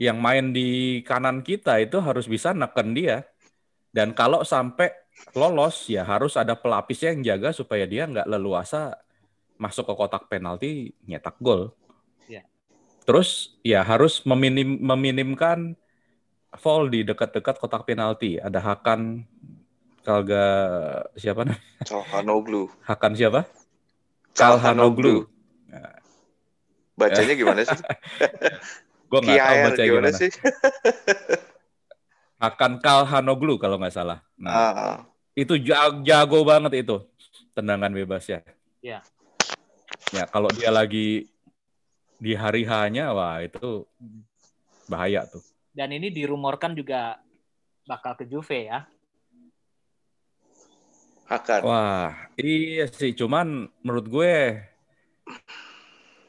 yang main di kanan kita itu harus bisa neken dia. Dan kalau sampai lolos ya harus ada pelapisnya yang jaga supaya dia nggak leluasa masuk ke kotak penalti nyetak gol. Ya. Terus ya harus meminim, meminimkan foul di dekat-dekat kotak penalti. Ada Hakan Kalga siapa namanya? Calhanoglu. Hakan siapa? Calhanoglu. Nah, Bacanya gimana sih? gue nggak tahu Kiaer baca gimana gimana. sih? Hakan Kalhanoglu kalau nggak salah. Nah, Ah, itu jago, jago banget itu tendangan bebas ya. Ya. Ya kalau dia lagi di hari hanya wah itu bahaya tuh. Dan ini dirumorkan juga bakal ke Juve ya. Hakan. Wah iya sih cuman menurut gue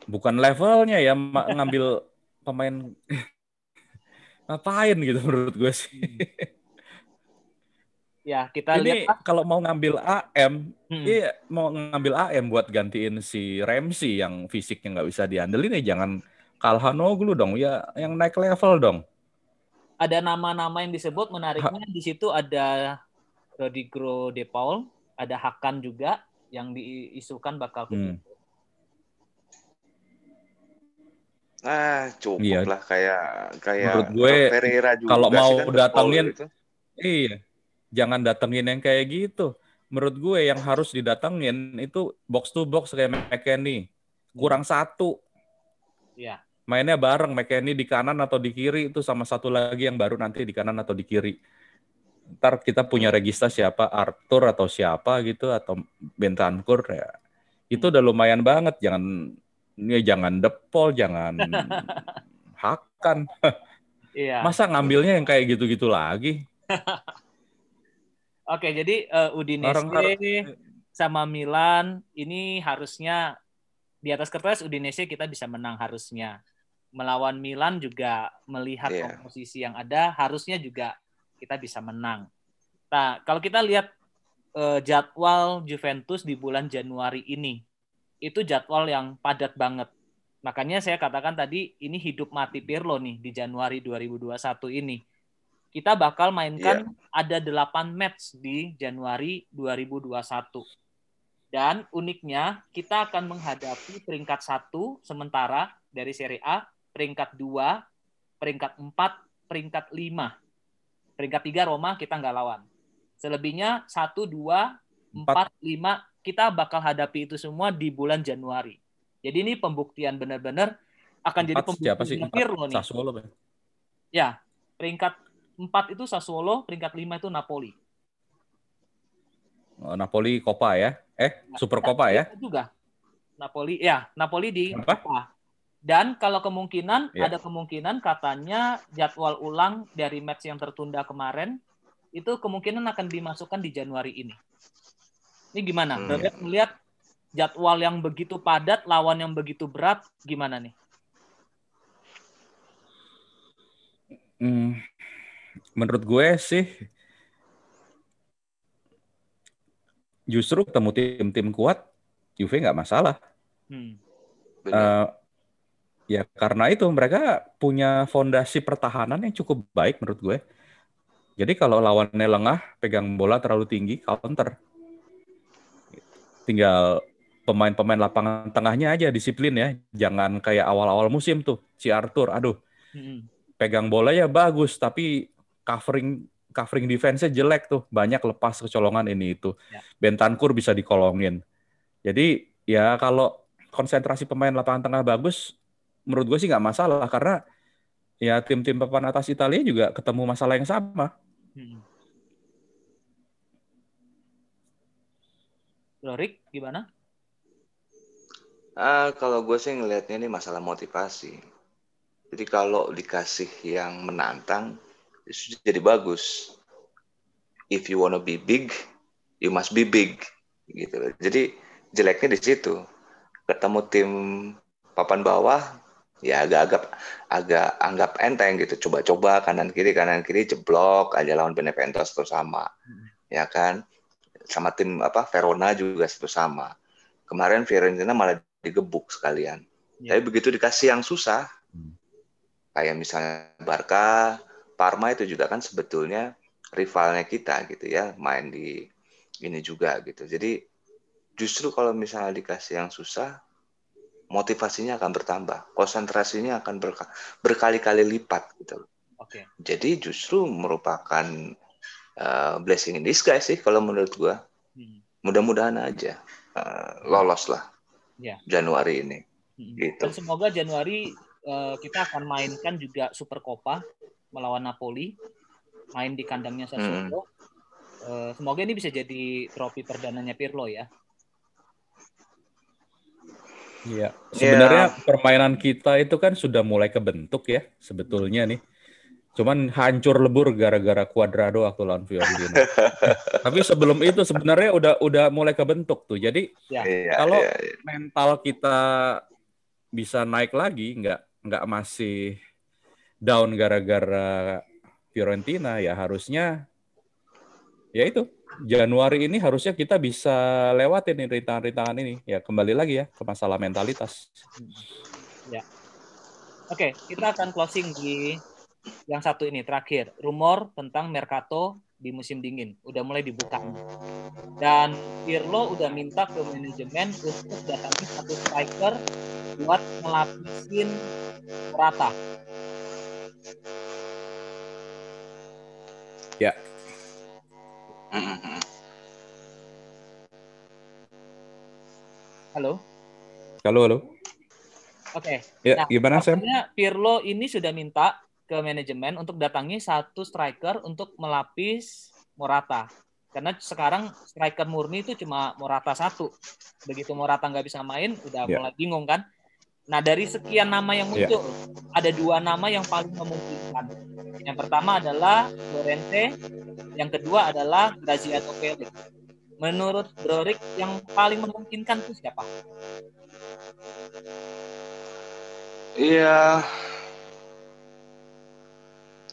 bukan levelnya ya ngambil pemain ngapain gitu menurut gue sih. Ya, kita lihat Ini lah. kalau mau ngambil AM, Hmm. iya mau ngambil AM buat gantiin si Ramsey yang fisiknya nggak bisa diandelin ya jangan Kalhanoglu dong, ya yang naik level dong. Ada nama-nama yang disebut menariknya di situ ada Rodrigo De Paul, ada Hakan juga yang diisukan bakal ke Hmm. Ah, cukup Iya. lah kayak kayak Menurut gue, Pereira juga kalau mau kan, datengin, gitu. Iya, jangan datengin yang kayak gitu. Menurut gue yang harus didatengin itu box to box kayak McKennie. Kurang satu. Iya. Mainnya bareng McKennie di kanan atau di kiri itu sama satu lagi yang baru nanti di kanan atau di kiri. Ntar kita punya regista siapa Arthur atau siapa gitu atau Bentancur ya. Itu udah lumayan banget. Jangan ya jangan Depol, jangan Hakan. Iya. Masa ngambilnya yang kayak gitu-gitu lagi? Oke, jadi eh, Udinese Orang- sama Milan ini harusnya di atas kertas Udinese kita bisa menang harusnya. Melawan Milan juga melihat Iya. komposisi yang ada harusnya juga kita bisa menang. Nah, kalau kita lihat eh, jadwal Juventus di bulan Januari ini, itu jadwal yang padat banget. Makanya saya katakan tadi ini hidup mati Pirlo nih di Januari 2021 ini. Kita bakal mainkan ada 8 match di Januari 2021. Dan uniknya kita akan menghadapi peringkat satu sementara dari Serie A, peringkat 2, peringkat 4, peringkat 5. Peringkat 3 Roma kita nggak lawan. Selebihnya 1, 2, 4, 5 kita bakal hadapi itu semua di bulan Januari. Jadi ini pembuktian benar-benar akan jadi Empat siapa sih? pembuktian Empat Pirlo nih. Sassuolo. Ya, peringkat 4 itu Sassuolo, peringkat 5 itu Napoli. Oh, Napoli Copa ya? Eh, Super Copa ya? Juga. Napoli ya, Napoli di Apa? Copa. Dan kalau kemungkinan Ya. ada kemungkinan katanya jadwal ulang dari match yang tertunda kemarin itu kemungkinan akan dimasukkan di Januari ini. Ini gimana? Hmm. Bebek melihat jadwal yang begitu padat, lawan yang begitu berat, gimana nih? Hmm, menurut gue sih justru ketemu tim-tim kuat Juve nggak masalah. Hmm. Eh, ya karena itu mereka punya fondasi pertahanan yang cukup baik menurut gue. Jadi kalau lawannya lengah, pegang bola terlalu tinggi, counter. Tinggal pemain-pemain lapangan tengahnya aja disiplin ya. Jangan kayak awal-awal musim tuh, si Arthur, aduh Hmm. pegang bola ya bagus, tapi covering covering defense-nya jelek tuh, banyak lepas kecolongan ini itu. Ya. Bentancur bisa dikolongin. Jadi ya kalau konsentrasi pemain lapangan tengah bagus, menurut gue sih nggak masalah karena ya tim-tim papan atas Italia juga ketemu masalah yang sama. Hmm. Lorik gimana? Ah, kalau gue sih ngelihatnya ini masalah motivasi. Jadi kalau dikasih yang menantang, itu jadi bagus. If you wanna be big, you must be big, gitu. Jadi jeleknya di situ. Ketemu tim papan bawah, ya agak-agak agak anggap enteng gitu. Coba-coba kanan kiri kanan kiri jeblok aja lawan Beneventos terus sama, ya kan? Sama tim apa Verona juga itu sama. Kemarin Fiorentina malah digebuk sekalian. Ya. Tapi begitu dikasih yang susah, Hmm. kayak misalnya Barca, Parma itu juga kan sebetulnya rivalnya kita gitu ya, main di ini juga gitu. Jadi justru kalau misalnya dikasih yang susah, motivasinya akan bertambah, konsentrasinya akan berka- berkali-kali lipat gitu. Oke. Jadi justru merupakan uh, blessing in disguise sih kalau menurut gua. Hmm. Mudah-mudahan aja uh, lolos lah Ya. Januari ini. Hmm. Gitu. Dan semoga Januari eh, kita akan mainkan juga Super Copa melawan Napoli, main di kandangnya Sassuolo. Eh, semoga ini bisa jadi trofi perdananya Pirlo ya. Iya. Sebenarnya permainan kita itu kan sudah mulai kebentuk ya sebetulnya nih. Cuman hancur lebur gara-gara Cuadrado waktu lawan Fiorentina. Tapi sebelum itu sebenarnya udah udah mulai kebentuk tuh. Jadi Ya. Iya, Kalau- iya, iya. mental kita bisa naik lagi, nggak nggak masih down gara-gara Fiorentina ya harusnya ya itu Januari ini harusnya kita bisa lewatin rintangan-rintangan ini ya kembali lagi ya ke masalah mentalitas. Oke, kita akan closing di yang satu ini terakhir. Rumor tentang Mercato di musim dingin udah mulai dibuka. Dan Pirlo udah minta ke manajemen untuk datangi satu striker buat ngelapisin Morata. Mm. Halo. Halo, halo. Oke. Ya, Nah, gimana Sam? Pirlo ini sudah minta ke manajemen untuk datangi satu striker untuk melapis Morata. Karena sekarang striker murni itu cuma Morata satu. Begitu Morata nggak bisa main, udah Ya. mulai bingung kan. Nah dari sekian nama yang Ya. muncul, ada dua nama yang paling memungkinkan. Yang pertama adalah Lorente, yang kedua adalah Graziano Pele. Menurut Brorik, yang paling memungkinkan itu siapa? Iya.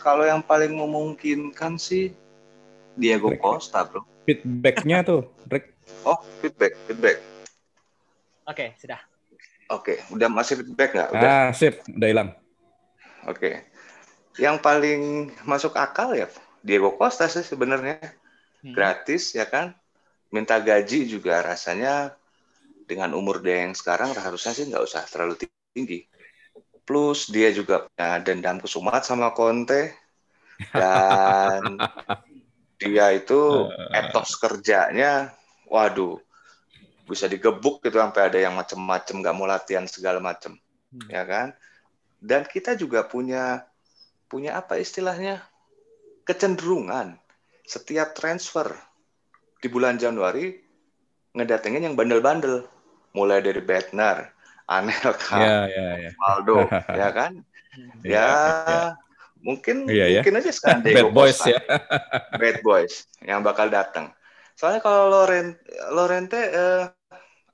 Kalau yang paling memungkinkan sih Diego Rick. Costa, bro. Feedbacknya tuh, Rick. Oh, feedback, feedback. Oke, sudah. Oke, udah masih feedback nggak? Udah. Ah, sip, udah hilang. Oke. Yang paling masuk akal ya Diego Costa sih sebenarnya. Hmm. Gratis ya kan. Minta gaji juga rasanya dengan umur dia yang sekarang harusnya sih nggak usah terlalu tinggi. Plus dia juga punya dendam kesumat sama Conte dan dia itu etos kerjanya, waduh, bisa digebuk gitu sampai ada yang macem-macem nggak mau latihan segala macem, Hmm. ya kan? Dan kita juga punya punya apa istilahnya kecenderungan setiap transfer di bulan Januari ngedatengin yang bandel-bandel, mulai dari Bednar, Anelka, Ya, ya, ya. Waldo, ya kan? Ya, ya. mungkin Iya, ya. mungkin aja sekarang Bad boys Costa, ya. bad boys yang bakal datang. Soalnya kalau Loren Lorente eh,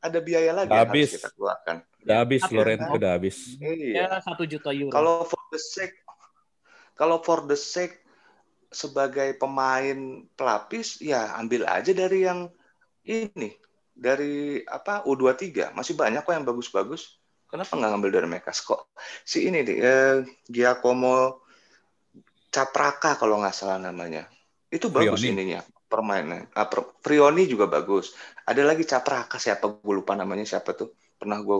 ada biaya lagi yang Habis. harus kita keluarkan. Udah habis, Lorente udah habis. Iya. Ya satu juta euro. Kalau for the sake kalau for the sake sebagai pemain pelapis ya ambil aja dari yang ini dari apa U23 masih banyak kok yang bagus-bagus. Kenapa nggak ngambil dari mereka? Kok si ini nih eh, Giacomo Capraka kalau nggak salah namanya. Itu bagus ininya permainan. Ah, per- Frioni juga bagus. Ada lagi Capraka siapa gue lupa namanya siapa tuh. Pernah gue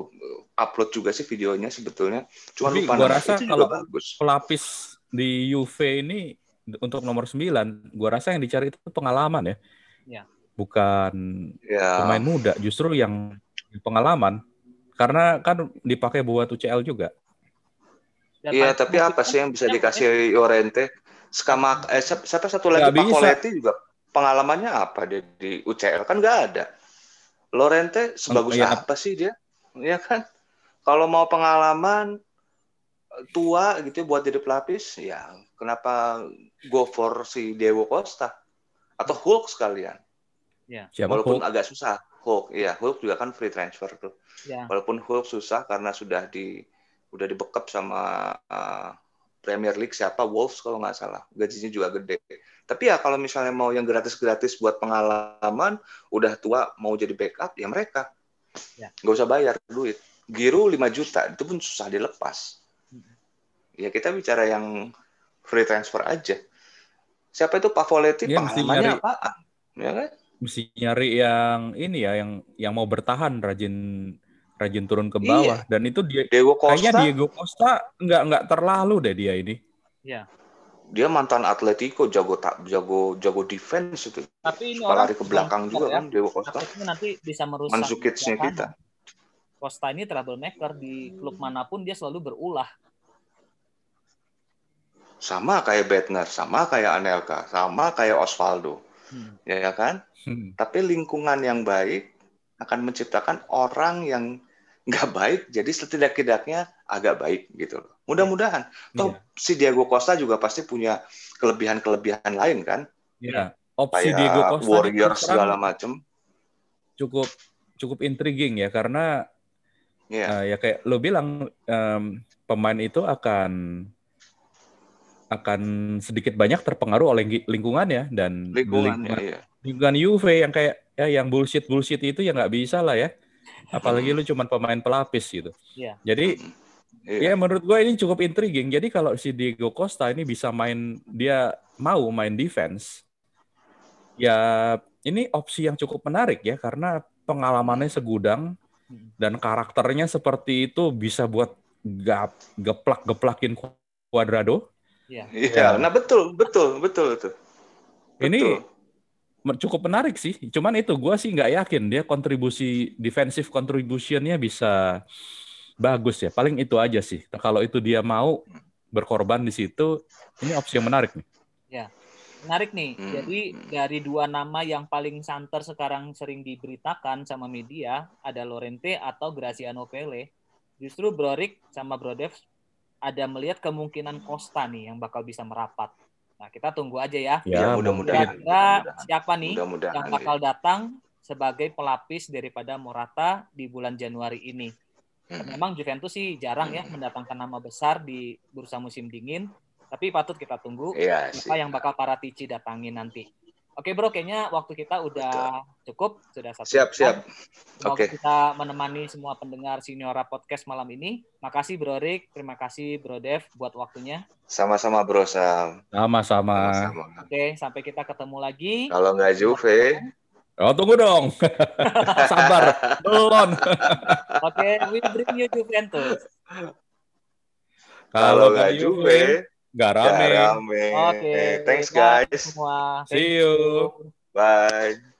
upload juga sih videonya sebetulnya. Cuma Tapi lupa gua namanya. rasa Itu juga kalau- bagus. Pelapis di Juve ini untuk nomor 9, gua rasa yang dicari itu pengalaman ya. Ya. Bukan Ya. pemain muda, justru yang pengalaman. Karena kan dipakai buat UCL juga. Dan Iya, tapi apa sih yang bisa Siapa, dikasih Llorente? Skama, eh, siapa, satu lagi Nggak Pak bisa. Coletti juga pengalamannya apa dia di UCL kan nggak ada. Llorente sebagus Iya. apa sih dia? Ya kan? Kalau mau pengalaman eh, tua gitu ya buat jadi pelapis, ya kenapa go for si Diego Costa atau Hulk sekalian? Siapa? Walaupun Hulk? agak susah. Hulk, iya Hulk juga kan free transfer tuh. Ya. Walaupun Hulk susah karena sudah di udah dibekap sama uh, Premier League siapa Wolves kalau nggak salah gajinya juga gede. Tapi ya kalau misalnya mau yang gratis-gratis buat pengalaman, udah tua mau jadi backup ya mereka. Ya. Nggak usah bayar duit. Giru 5 juta itu pun susah dilepas. Ya kita bicara yang free transfer aja. Siapa itu Pavoletti mesti pengalamannya nyari- apaan? Ya kan? Mesti nyari yang ini ya, yang yang mau bertahan, rajin rajin turun ke bawah. Dan itu dia Diego kayaknya Costa Diego Costa nggak nggak terlalu deh dia ini. dia mantan Atletico jago tak jago jago defense itu. Tapi ini Suka orang lari ke belakang juga ya. kan Diego Costa. Nanti bisa merusak. Pertahanan. kita. Costa ini troublemaker di klub mana pun dia selalu berulah. Sama kayak Bednar, sama kayak Anelka, sama kayak Osvaldo. Hmm. Ya kan? Hmm. Tapi lingkungan yang baik akan menciptakan orang yang nggak baik, jadi setidak-tidaknya agak baik gitu loh. Mudah-mudahan. Toh Iya. si Diego Costa juga pasti punya kelebihan-kelebihan lain kan? Iya. Opsi Kayak Diego Costa terang segala macem. cukup cukup intriguing ya karena Iya. eh, ya kayak lo bilang em, pemain itu akan akan sedikit banyak terpengaruh oleh lingkungannya dan Lingkungannya, lingkungan, iya. lingkungan Juve yang kayak ya yang bullshit bullshit itu ya nggak bisa lah ya apalagi lu cuman pemain pelapis gitu Iya. jadi Iya. ya menurut gue ini cukup intriguing jadi kalau si Diego Costa ini bisa main dia mau main defense ya ini opsi yang cukup menarik ya karena pengalamannya segudang dan karakternya seperti itu bisa buat gap geplak geplakin Cuadrado Iya. Iya, nah betul, betul, betul itu. Ini Betul. me- cukup menarik sih. Cuman itu gue sih nggak yakin dia kontribusi defensive contributionnya bisa bagus ya. Paling itu aja sih. Kalau itu dia mau berkorban di situ, ini opsi yang menarik nih. Menarik nih. Hmm. Jadi dari dua nama yang paling santer sekarang sering diberitakan sama media ada Lorente atau Graziano Pele. Justru Brorik sama Brodev ada melihat kemungkinan Costa nih yang bakal bisa merapat. Nah, kita tunggu aja ya. Ya, mudah-mudahan. Kira-kira siapa nih Mudah-mudahan. yang bakal datang sebagai pelapis daripada Morata di bulan Januari ini. Hmm. Memang Juventus sih jarang ya mendatangkan nama besar di bursa musim dingin, tapi patut kita tunggu sih. siapa yang bakal Paratici datangin nanti. Oke bro, kayaknya waktu kita udah cukup, sudah satu Siap, jam. siap. Oke. kita menemani semua pendengar Seniora Podcast malam ini. Makasih Bro Rick, terima kasih Bro Dev buat waktunya. Sama-sama Bro Sam. Sama-sama. Oke, sampai kita ketemu lagi. Kalau nggak Juve, Oh, tunggu dong. Sabar. Belum. Oke, we bring you Juventus. kalau nggak nggak Juve, nggak rame. rame. Oke, Thanks bye guys. semua. See you. Bye.